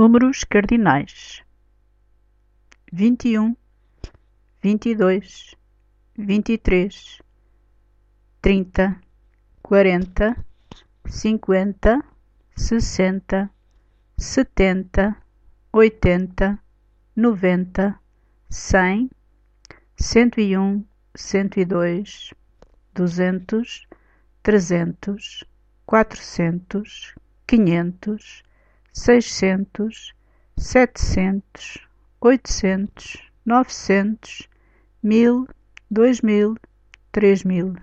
Números cardinais: vinte e um, vinte e dois, vinte e três, trinta, quarenta, cinquenta, sessenta, setenta, oitenta, noventa, cem, cento e um, cento e dois, duzentos, trezentos, quatrocentos, quinhentos seiscentos, setecentos, oitocentos, novecentos, mil, dois mil, três mil